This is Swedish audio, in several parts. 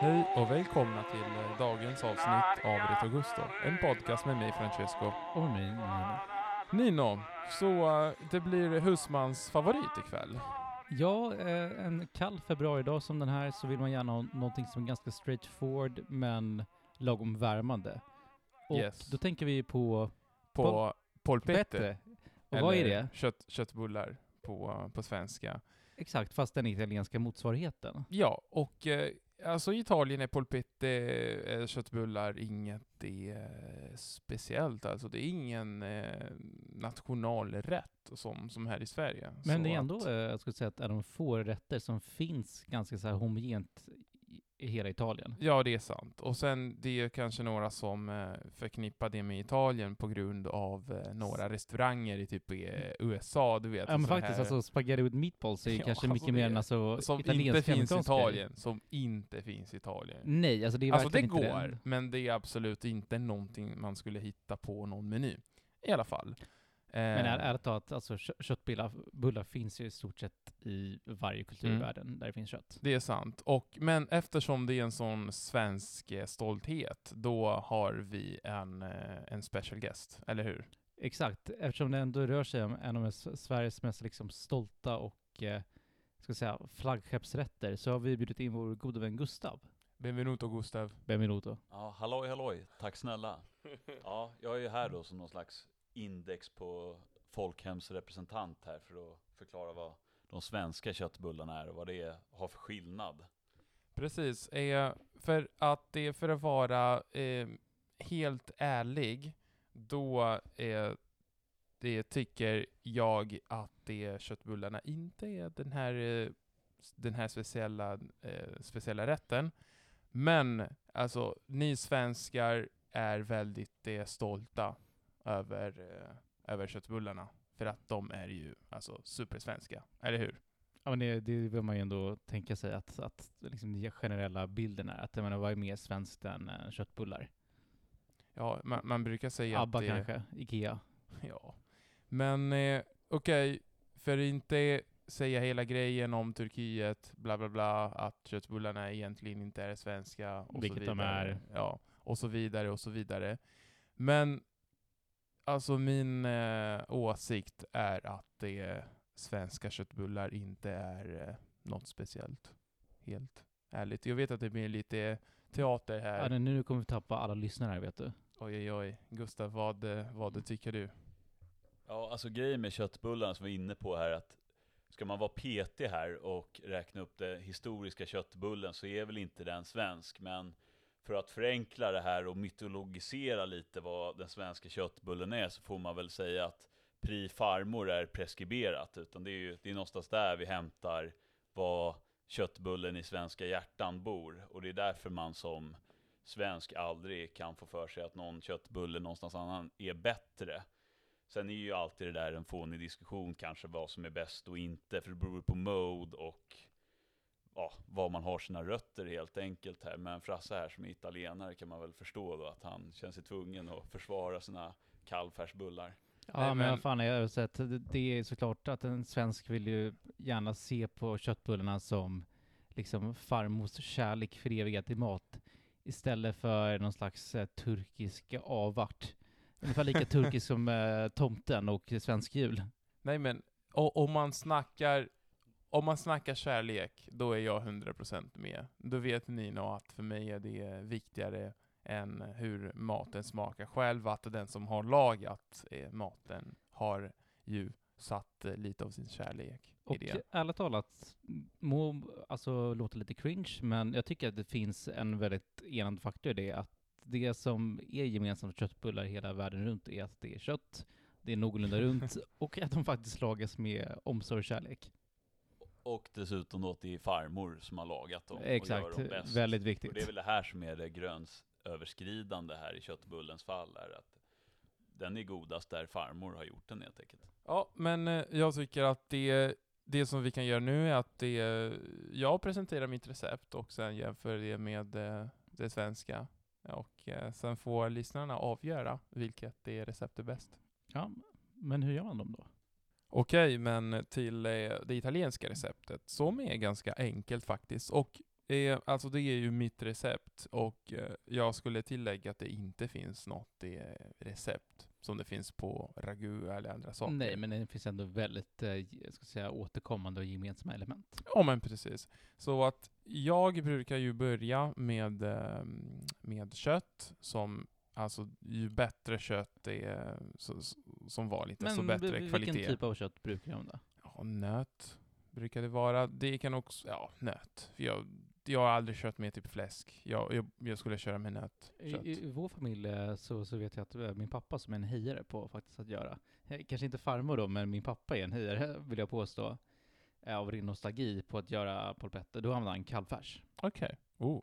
Hej och välkomna till eh, dagens avsnitt av Retro Gusto, en podcast med mig Francesco. Och mig, Nino. Nino, så eh, det blir husmans favorit ikväll. Ja, eh, en kall februaridag som den här så vill man gärna ha någonting som är ganska straightforward men lagom värmande. Och Yes. då tänker vi på På polpette. Och vad är det? Kött, köttbullar på, på svenska. Exakt, fast den italienska motsvarigheten. Ja, och eh, alltså i Italien är polpette, eh, köttbullar, inget eh, speciellt. Alltså det är ingen eh, nationalrätt som, som här i Sverige. Men Så det är ändå, att- eh, jag skulle säga att är de få rätter som finns ganska så här homogent i, hela Italien. Ja, det är sant. Och sen det är kanske några som eh, förknippar det med Italien på grund av eh, några restauranger i typ eh, USA, du vet. Ja men faktiskt, här, alltså spaghetti with meatballs är ju Ja, kanske alltså mycket mer än alltså som inte finns i. Italien, som inte finns i Italien. Nej, alltså det är Alltså det inte går, det. men det är absolut inte någonting man skulle hitta på någon meny. I alla fall. Eh, Men är, ärligt talat, alltså kö- köttbullar bullar finns ju i stort sett i varje kultur i Mm. världen där det finns kött. Det är sant. Och, men eftersom det är en sån svensk eh, stolthet, då har vi en, eh, en special guest, eller hur? Exakt, eftersom det ändå rör sig om en av Sveriges mest liksom stolta och eh, ska säga, flaggskeppsrätter så har vi bjudit in vår gode vän Gustav. Benvenuto Gustav. Benvenuto. Ja, halloj halloj, tack snälla. Ja, jag är ju här då som någon slags index på folkhemsrepresentant här för att förklara vad de svenska köttbullarna är och vad det är, har för skillnad. Precis. Eh, för att det för att vara eh, helt ärlig, då eh, det tycker jag att det köttbullarna inte är den här, eh, den här speciella, eh, speciella rätten. Men alltså, ni svenskar är väldigt eh, stolta över, eh, över köttbullarna. För att de är ju alltså supersvenska, eller hur? Ja men det, det vill man ju ändå tänka sig att, att liksom den generella bilden är att jag menar, vad är mer svenskt än eh, köttbullar? Ja, man, man brukar säga Abba att det, kanske, Ikea. Ja. Men eh, okej, för att inte säga hela grejen om Turkiet, bla bla bla, att köttbullarna egentligen inte är svenska och Vilket så de vidare. är. Ja, och så vidare och så vidare. Men alltså min eh, åsikt är att det svenska köttbullar inte är eh, något speciellt. Helt ärligt. Jag vet att det blir lite teater här. Ja, nu kommer vi tappa alla lyssnare här vet du. Oj oj oj. Gustav, vad, eh, vad tycker du? Ja, alltså grejen med köttbullarna som vi är inne på här att ska man vara petig här och räkna upp den historiska köttbullen så är väl inte den svensk, men för att förenkla det här och mytologisera lite vad den svenska köttbullen är så får man väl säga att Pri farmor är preskriberat, utan det är ju det är någonstans där vi hämtar vad köttbullen i svenska hjärtan bor, och det är därför man som svensk aldrig kan få för sig att någon köttbulle någonstans annan är bättre. Sen är ju alltid det där en fånig diskussion kanske vad som är bäst och inte, för det beror på mode och ja, var man har sina rötter helt enkelt här. Men Frasse här som är italienare kan man väl förstå då att han känner sig tvungen att försvara sina kallfärsbullar. Ja Nej, men, men- vad fan, jag har sett, det, är såklart att en svensk vill ju gärna se på köttbullarna som liksom farmors kärlek förevigat i mat istället för någon slags eh, turkisk avart. Ungefär lika turkisk som eh, tomten och svensk jul. Nej men, om man snackar om man snackar kärlek, då är jag 100% med. Då vet ni nog att för mig är det viktigare än hur maten smakar själv, att den som har lagat eh, maten har ju satt eh, lite av sin kärlek i Och det. ärligt talat, må alltså låta lite cringe, men jag tycker att det finns en väldigt enande faktor i det, att det som är gemensamt för köttbullar hela världen runt är att det är kött, det är någorlunda runt och att de faktiskt lagas med omsorg och kärlek. Och dessutom då att det är farmor som har lagat dem och Exakt, gör dem bäst. väldigt Och det är viktigt. väl det här som är det gränsöverskridande här i köttbullens fall, är att den är godast där farmor har gjort den helt enkelt. Ja, men eh, jag tycker att det, det som vi kan göra nu är att det, jag presenterar mitt recept och sen jämför det med eh, det svenska. Och eh, sen får lyssnarna avgöra vilket det recept är bäst. Ja, men hur gör man dem då? Okej, men till eh, det italienska receptet, som är ganska enkelt faktiskt. Och Eh, alltså det är ju mitt recept och eh, jag skulle tillägga att det inte finns något eh, recept som det finns på ragu eller andra saker. Nej, men det finns ändå väldigt jag ska säga, återkommande och gemensamma element. Ja men precis. Så att jag brukar ju börja med, eh, med kött som Alltså ju bättre kött det är så, som var lite, så bättre vil- kvalitet. vilken typ av kött brukar du använda? Ja, nöt brukar det vara. Det kan också, ja, nöt. För jag, jag har aldrig kört med typ fläsk. Jag, jag, jag skulle köra med nötkött. I, I vår familj eh, så, så vet jag att eh, min pappa som är en hejare på faktiskt att göra. Eh, Kanske inte farmor då, men min pappa är en hejare vill jag påstå. Av ren nostalgi på att göra polpetter. Då använder han kallfärs. Okej. Oh.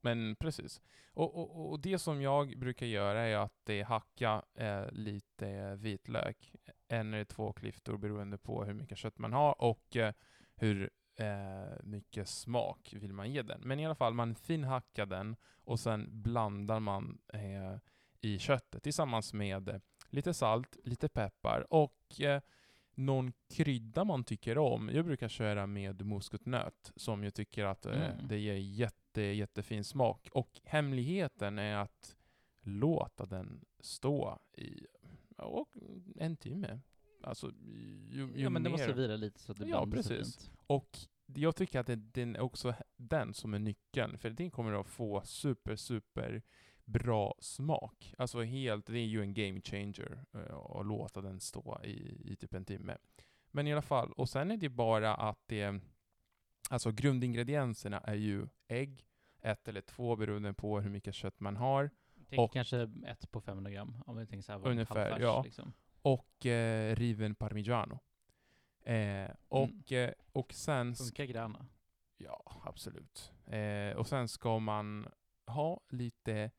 Men precis. Och, och, och det som jag brukar göra är att det hacka eh, lite vitlök. En eller två klyftor beroende på hur mycket kött man har och eh, hur eh, mycket smak vill man ge den. Men i alla fall, man finhackar den och sen blandar man eh, i köttet tillsammans med eh, lite salt, lite peppar och eh, någon krydda man tycker om. Jag brukar köra med muskotnöt som jag tycker att eh, Mm. det ger jätte, jättefin smak. Och hemligheten är att låta den stå i ja, en timme. Alltså, ju, ju Ja, men det mer. måste vila lite så att det Ja, sig precis. fint. Och jag tycker att det, den är också den som är nyckeln, för den kommer att få super, super bra smak. Alltså helt, det är ju en game changer eh, att låta den stå i, i typ en timme. Men i alla fall, och sen är det bara att det, alltså grundingredienserna är ju ägg, ett eller två beroende på hur mycket kött man har, Tänk Och- kanske ett på 500 gram, om vi tänker så här, Ungefär, ja. Liksom. och eh, riven parmigiano. Eh, och, eh, och sen Funkar gröna? Ja, absolut. Eh, och sen ska man ha lite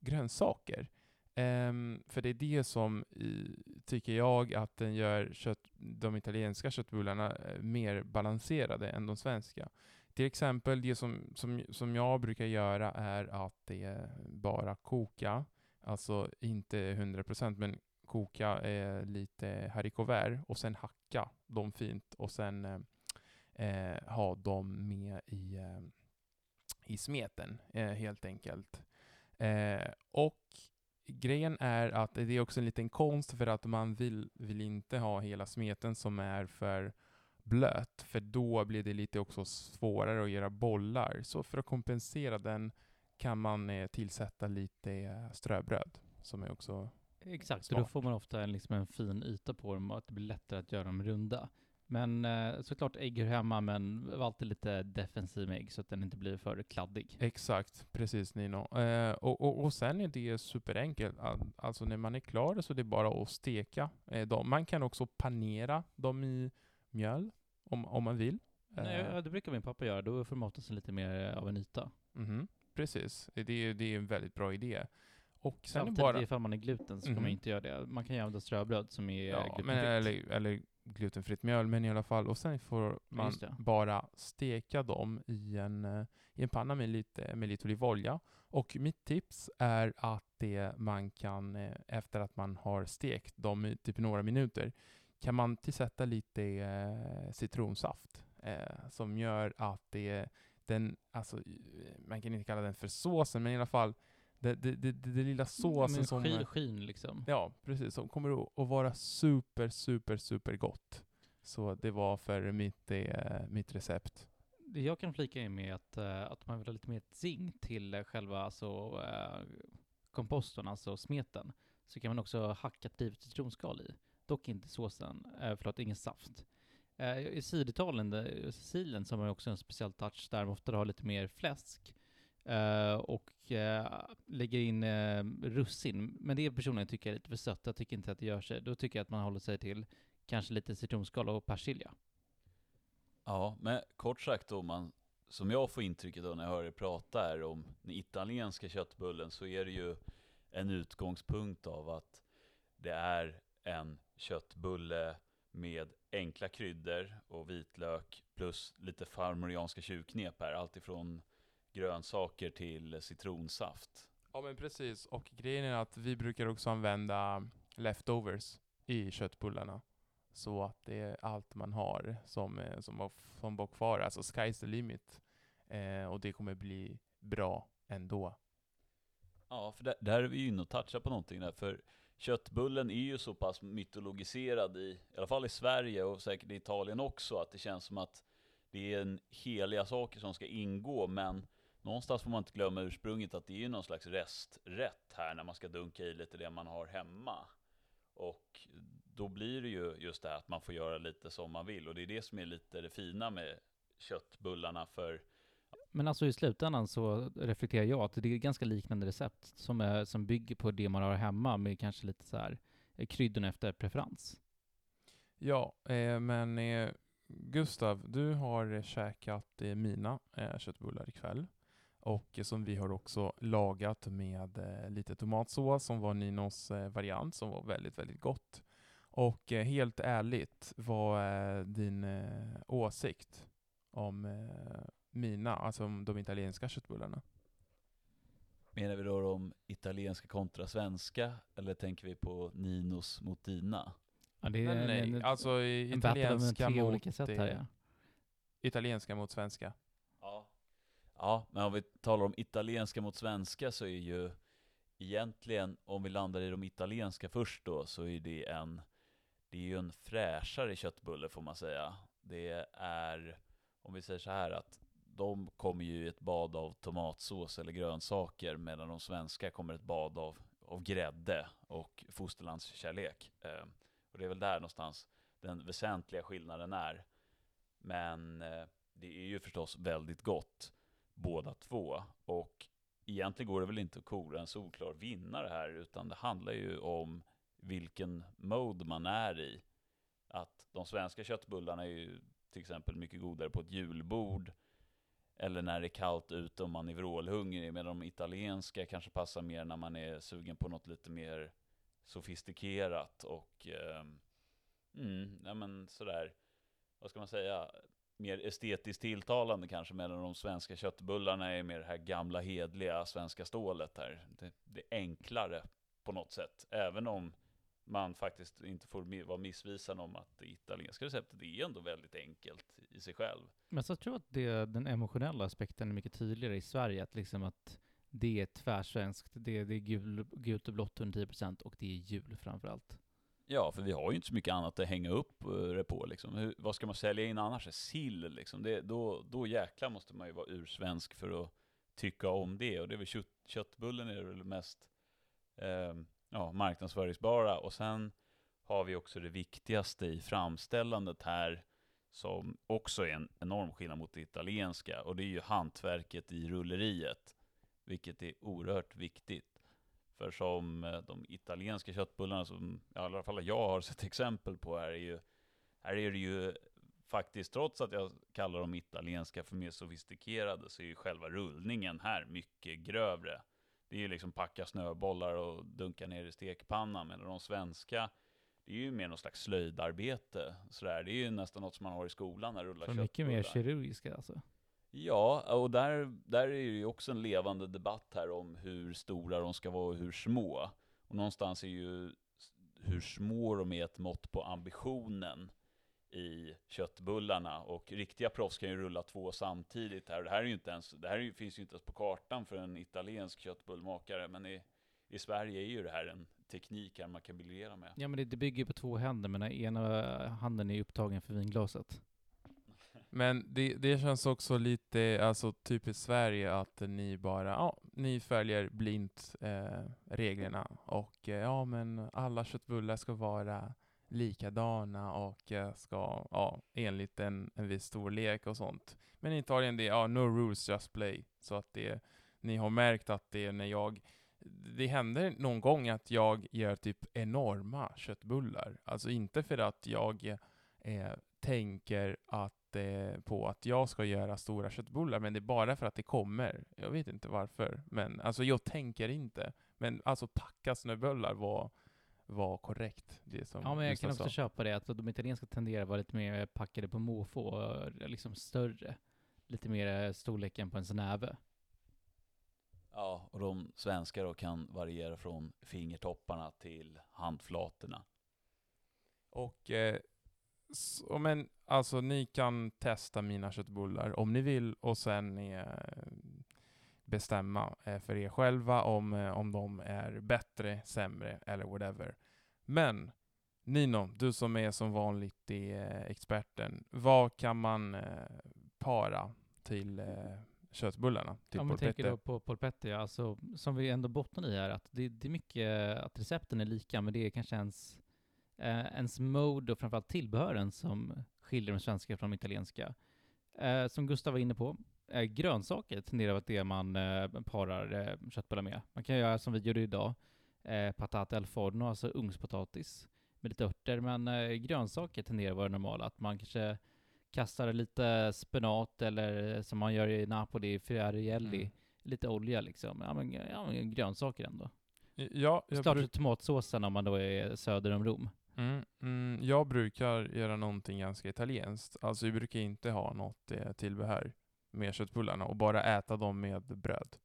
grönsaker. Um, för det är det som, i, tycker jag, att den gör kött, de italienska köttbullarna eh, mer balanserade än de svenska. Till exempel, det som, som, som jag brukar göra är att det är bara koka, alltså inte 100% men koka eh, lite haricots verts och sen hacka dem fint och sen eh, eh, ha dem med i, eh, i smeten eh, helt enkelt. Eh, och grejen är att det är också en liten konst för att man vill, vill inte ha hela smeten som är för blöt, för då blir det lite också svårare att göra bollar. Så för att kompensera den kan man eh, tillsätta lite eh, ströbröd som är också Exakt, och då Smart. får man ofta en, liksom en fin yta på dem och att det blir lättare att göra dem runda. Men eh, såklart ägg hör hemma, men var alltid lite defensiv med ägg så att den inte blir för kladdig. Exakt, precis Nino. Eh, och, och, och sen är det superenkelt. Al- Alltså när man är klar så det är bara att steka eh, dem. Man kan också panera dem i mjöl om, om man vill. Nej, Eh, det brukar min pappa göra, då får maten sig lite mer av en yta. mhm, precis, det är, det är en väldigt bra idé. Och sen Samtidigt, bara... ifall man är gluten så ska Mhm. man inte göra det. Man kan ju använda ströbröd som är Ja, glutenfritt. men, eller, eller glutenfritt mjöl, men i alla fall. Och sen får man bara steka dem i en, eh, i en panna med lite, med lite olivolja. Och mitt tips är att det man kan, eh, efter att man har stekt dem i typ några minuter, kan man tillsätta lite eh, citronsaft eh, som gör att det, den, alltså, man kan inte kalla den för såsen, men i alla fall det, det, det, det, lilla såsen som... skin, skin liksom. Ja, precis. Som kommer att- vara super, super, super gott. Så det var för mitt, eh, mitt recept. Det jag kan flika in med att, eh, att man vill ha lite mer zing till själva alltså, eh, komposten, alltså smeten, så kan man också hacka ett rivet citronskal i. Dock inte såsen, förlåt, ingen saft. I Syditalien, Sicilien, så har man också en speciell touch där man ofta har lite mer fläsk Eh, och eh, lägger in eh, russin. Men det personligen tycker jag är lite för sött. Jag tycker inte att det gör sig. Då tycker jag att man håller sig till kanske lite citronskal och persilja. Ja, men kort sagt då, man, som jag får intrycket då när jag hör er prata här om den italienska köttbullen, så är det ju en utgångspunkt av att det är en köttbulle med enkla kryddor och vitlök plus lite farmorianska tjuvknep här, alltifrån grönsaker till citronsaft. Ja, men precis. Och grejen är att vi brukar också använda leftovers i köttbullarna. Så att det är allt man har som, eh, som, var- som var kvar. Alltså sky's the limit. Eh, och det kommer bli bra ändå. Ja, för där, där är vi ju inne och touchar på någonting där, för köttbullen är ju så pass mytologiserad i, i alla fall i Sverige och säkert i Italien också, att det känns som att det är en heliga saker som ska ingå, men någonstans får man inte glömma ursprunget att det är någon slags resträtt här när man ska dunka i lite det man har hemma. Och då blir det ju just det här att man får göra lite som man vill, och det är det som är lite det fina med köttbullarna, för Men alltså i slutändan så reflekterar jag att det är ganska liknande recept som, är, som bygger på det man har hemma med kanske lite så här eh, kryddorna efter preferens. Ja, eh, men eh, Gustav, du har käkat eh, mina eh, köttbullar ikväll. Och som vi har också lagat med eh, lite tomatsås som var Ninos eh, variant som var väldigt, väldigt gott. Och eh, helt ärligt, vad är din åsikt om mina, alltså om de italienska köttbullarna? Menar vi då de italienska kontra svenska, eller tänker vi på Ninos mot dina? Ja, det är Nej, nej, en, alltså italienska mot, olika sätt här ja. italienska mot svenska. Ja. Men om vi talar om italienska mot svenska så är ju egentligen, om vi landar i de italienska först då, så är det en, det är ju en fräschare köttbulle får man säga. Det är, om vi säger så här att de kommer ju i ett bad av tomatsås eller grönsaker, medan de svenska kommer ett bad av, av grädde och fosterlandskärlek. Eh, och det är väl där någonstans den väsentliga skillnaden är. Men eh, det är ju förstås väldigt gott båda två. Och egentligen går det väl inte att kora en solklar vinnare här, utan det handlar ju om vilken mode man är i. Att de svenska köttbullarna är ju till exempel mycket godare på ett julbord, eller när det är kallt ute och man är vrålhungrig, medan de italienska kanske passar mer när man är sugen på något lite mer sofistikerat och eh, mm, ja men sådär, vad ska man säga, mer estetiskt tilltalande kanske, medan de svenska köttbullarna är mer det här gamla hedliga svenska stålet här. Det, det är enklare på något sätt, även om man faktiskt inte får vara missvisande om att det italienska receptet är ändå väldigt enkelt i sig själv. Men så tror jag att det, den emotionella aspekten är mycket tydligare i Sverige, att liksom att det är tvärsvenskt, det, det är gul, gult och blått 110% och det är jul framförallt. Ja, för vi har ju inte så mycket annat att hänga upp eh, det på liksom. Hur, vad ska man sälja in annars? Sill liksom. Det, då, då jäklar måste man ju vara ursvensk för att tycka om det. Och det är väl kött, köttbullen är väl mest eh, ja, marknadsföringsbara. Och sen har vi också det viktigaste i framställandet här, som också är en enorm skillnad mot det italienska. Och det är ju hantverket i rulleriet, vilket är oerhört viktigt. För som eh, de italienska köttbullarna som i alla fall jag har sett exempel på här är ju, här är det ju faktiskt, trots att jag kallar dem italienska för mer sofistikerade, så är ju själva rullningen här mycket grövre. Det är ju liksom packa snöbollar och dunka ner i stekpannan, medan de svenska, det är ju mer någon slags slöjdarbete. Sådär. Det är ju nästan något som man har i skolan när rullar Så mycket mer köttbullar. kirurgiska alltså. Ja, och där, där är det ju också en levande debatt här om hur stora de ska vara och hur små. Och någonstans är ju hur små de är ett mått på ambitionen i köttbullarna. Och riktiga proffs kan ju rulla två samtidigt här. Och det här, är ju inte ens, det här finns ju inte ens på kartan för en italiensk köttbullmakare. Men i, i Sverige är ju det här en teknik här man kan briljera med. Ja men det, det bygger ju på två händer, men ena handen är upptagen för vinglaset. Men det, det känns också lite alltså, typiskt Sverige att ni bara, ja, ni följer blint eh, reglerna och eh, ja, men alla köttbullar ska vara likadana och eh, ska, ja, enligt en, en viss storlek och sånt. Men i Italien det är, ja, no rules just play. Så att det, ni har märkt att det är när jag, det händer någon gång att jag gör typ enorma köttbullar. Alltså inte för att jag eh, tänker att, eh, på att jag ska göra stora köttbullar, men det är bara för att det kommer. Jag vet inte varför, men alltså jag tänker inte. Men alltså packa snöbollar var, var korrekt. Det som Ja men jag kan också sa. köpa det, att de italienska tenderar att vara lite mer packade på måfå, och liksom större. Lite mer storleken på en näve. Ja, och de svenska då kan variera från fingertopparna till handflatorna. Och eh, Så, men alltså ni kan testa mina köttbullar om ni vill och sen eh, bestämma eh, för er själva om, eh, om de är bättre, sämre eller whatever. Men Nino, du som är som vanligt i, eh, experten, vad kan man eh, para till eh, köttbullarna? Till Om man tänker då på polpetter, ja, alltså, som vi ändå bottnar i är att det, det är mycket att recepten är lika, men det är kanske ens, eh, ens mode och framförallt tillbehören som skiljer de svenska från de italienska. Eh, som Gustav var inne på, eh, grönsaker tenderar att det man eh, parar eh, köttbullar med. Man kan göra som vi gjorde idag, eh, patate al forno, alltså ugnspotatis med lite örter, men eh, grönsaker tenderar att vara normala. Att man kanske kastar lite spenat eller eh, som man gör i Napoli, friarielli, Mm. lite olja liksom. Ja men, ja, men grönsaker ändå. Ja, jag, Starta bruk, tomatsåsen om man då är söder om Rom. Mm, mm, jag brukar göra någonting ganska italienskt. Alltså vi brukar inte ha något eh, tillbehör med köttbullarna och bara äta dem med bröd.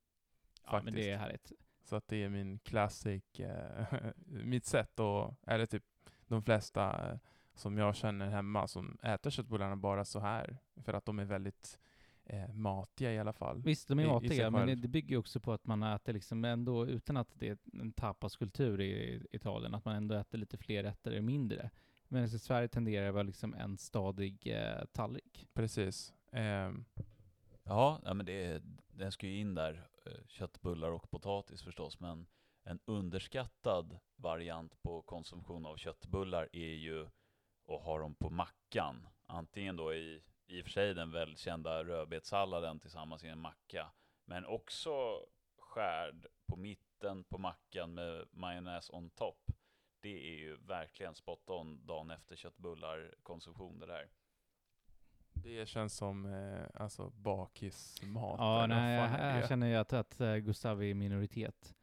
Ja men Faktiskt. det är härligt. Så att det är min classic, eh, mitt sätt och eller typ de flesta eh, som jag känner hemma som äter köttbullarna bara så här. För att de är väldigt eh, matiga i alla fall. Visst, de är matiga, men det, bygger ju också på att man äter liksom ändå, utan att det är en tapaskultur i Italien, att man ändå äter lite fler rätter mindre. Men i Sverige tenderar det vara liksom en stadig eh, tallrik. Precis. Ja, ja men det, den ska ju in där, eh, köttbullar och potatis förstås, men en underskattad variant på konsumtion av köttbullar är ju att ha dem på mackan. Antingen då i, i och för sig den välkända rödbetssalladen tillsammans i en macka, men också skärd på mitten på mackan med majonnäs on top. Det är ju verkligen spot on dagen efter köttbullar konsumtion det där. det känns som eh, alltså bakismat. Ja, nej, fan här, känner jag att, att eh, Gustav är i minoritet.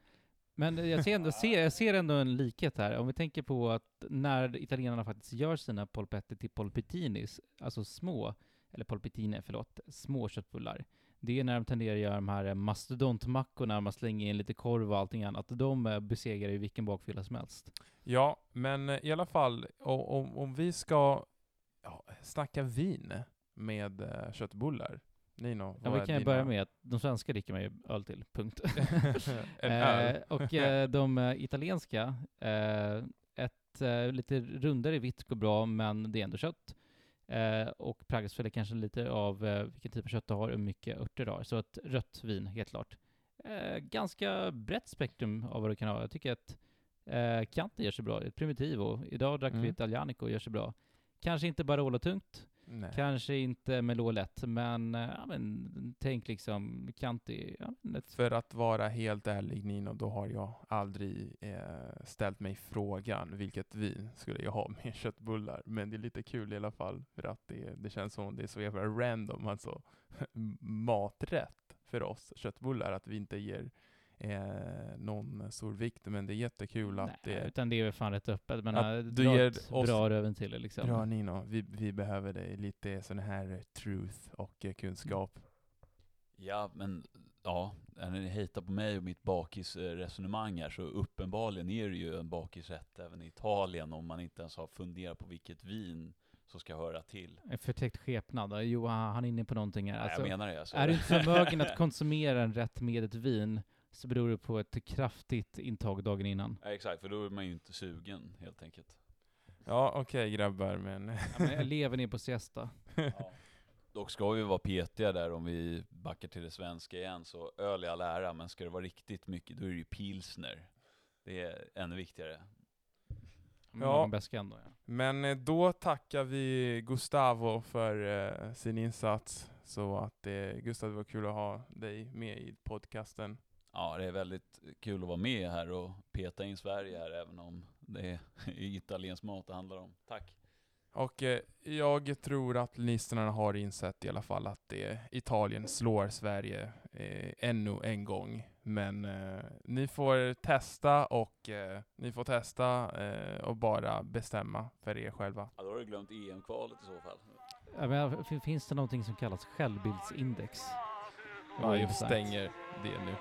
Men jag ser, ändå, ser, jag ser ändå en likhet här. Om vi tänker på att när italienarna faktiskt gör sina polpetter till polpettinis, alltså små, eller polpettine, förlåt, små köttbullar. Det är när de tenderar att göra de här mastodontmackorna, man slänger in lite korv och allting annat. De eh, besegrar ju vilken bakfylla som helst. Ja, men eh, i alla fall om, om vi ska ja, snacka vin med eh, köttbullar. Nino, Ja, vi kan dina- börja med att de svenska dricker man ju öl till, punkt. öl. Eh, och eh, de eh, italienska, eh, ett eh, lite rundare vitt går bra, men det är ändå kött. Eh, och Pragsfäll är kanske lite av eh, vilken typ av kött du har och hur mycket örter du har. Så ett rött vin, helt klart. Eh, ganska brett spektrum av vad du kan ha. Jag tycker att eh, Chianti gör sig bra. Ett Primitivo. Idag drack Mm. vi Italianico och gör sig bra. Kanske inte Barolo-tungt, Nej. kanske inte Merlot lätt, men, eh, ja, men tänk liksom Chianti. Ja, ett För att vara helt ärlig Nino, då har jag aldrig eh, ställt mig frågan vilket vin skulle jag ha med köttbullar. Men det är lite kul i alla fall, för att det, det känns som det är så jävla random, alltså maträtt för oss köttbullar, att vi inte ger eh, någon stor vikt. Men det är jättekul att Nej, det utan det är väl fan rätt öppet. Men Att äh, du ger ett oss- bra röven till det liksom. Bra Nino, vi, vi behöver dig lite sån här eh, truth och eh, kunskap. Ja, men ja, när ni hatar på mig och mitt bakisresonemang här så uppenbarligen är det ju en bakisrätt även i Italien om man inte ens har funderat på vilket vin som ska höra till. En förtäckt skepnad. Jo, han är inne på någonting här. Nej, Alltså, jag menar det. Alltså. är du inte förmögen att konsumera en rätt med ett vin så beror det på ett kraftigt intag dagen innan. Ja, exakt, för då är man ju inte sugen helt enkelt. Ja, okej grabbar, men... Ja, men jag lever ner på siesta. Dock ska vi vara petiga där om vi backar till det svenska igen, så öl i all ära, men ska det vara riktigt mycket då är det ju pilsner. Det är ännu viktigare. Ja. Ja. Ändå, ja. Men eh, då tackar vi Gustavo för eh, sin insats. Så att eh, Gustav, det var kul att ha dig med i podcasten. Ja, det är väldigt kul att vara med här och peta in Sverige här, även om det är italiensk mat det handlar om. Tack! Och eh, jag tror att lyssnarna har insett i alla fall att eh, Italien slår Sverige eh, ännu en gång. Men eh, ni får testa och eh, ni får testa eh, och bara bestämma för er själva. Ja, då har du glömt EM-kvalet i så fall. Ja, men, fin- finns det någonting som kallas självbildsindex? Ja, jag stänger det nu.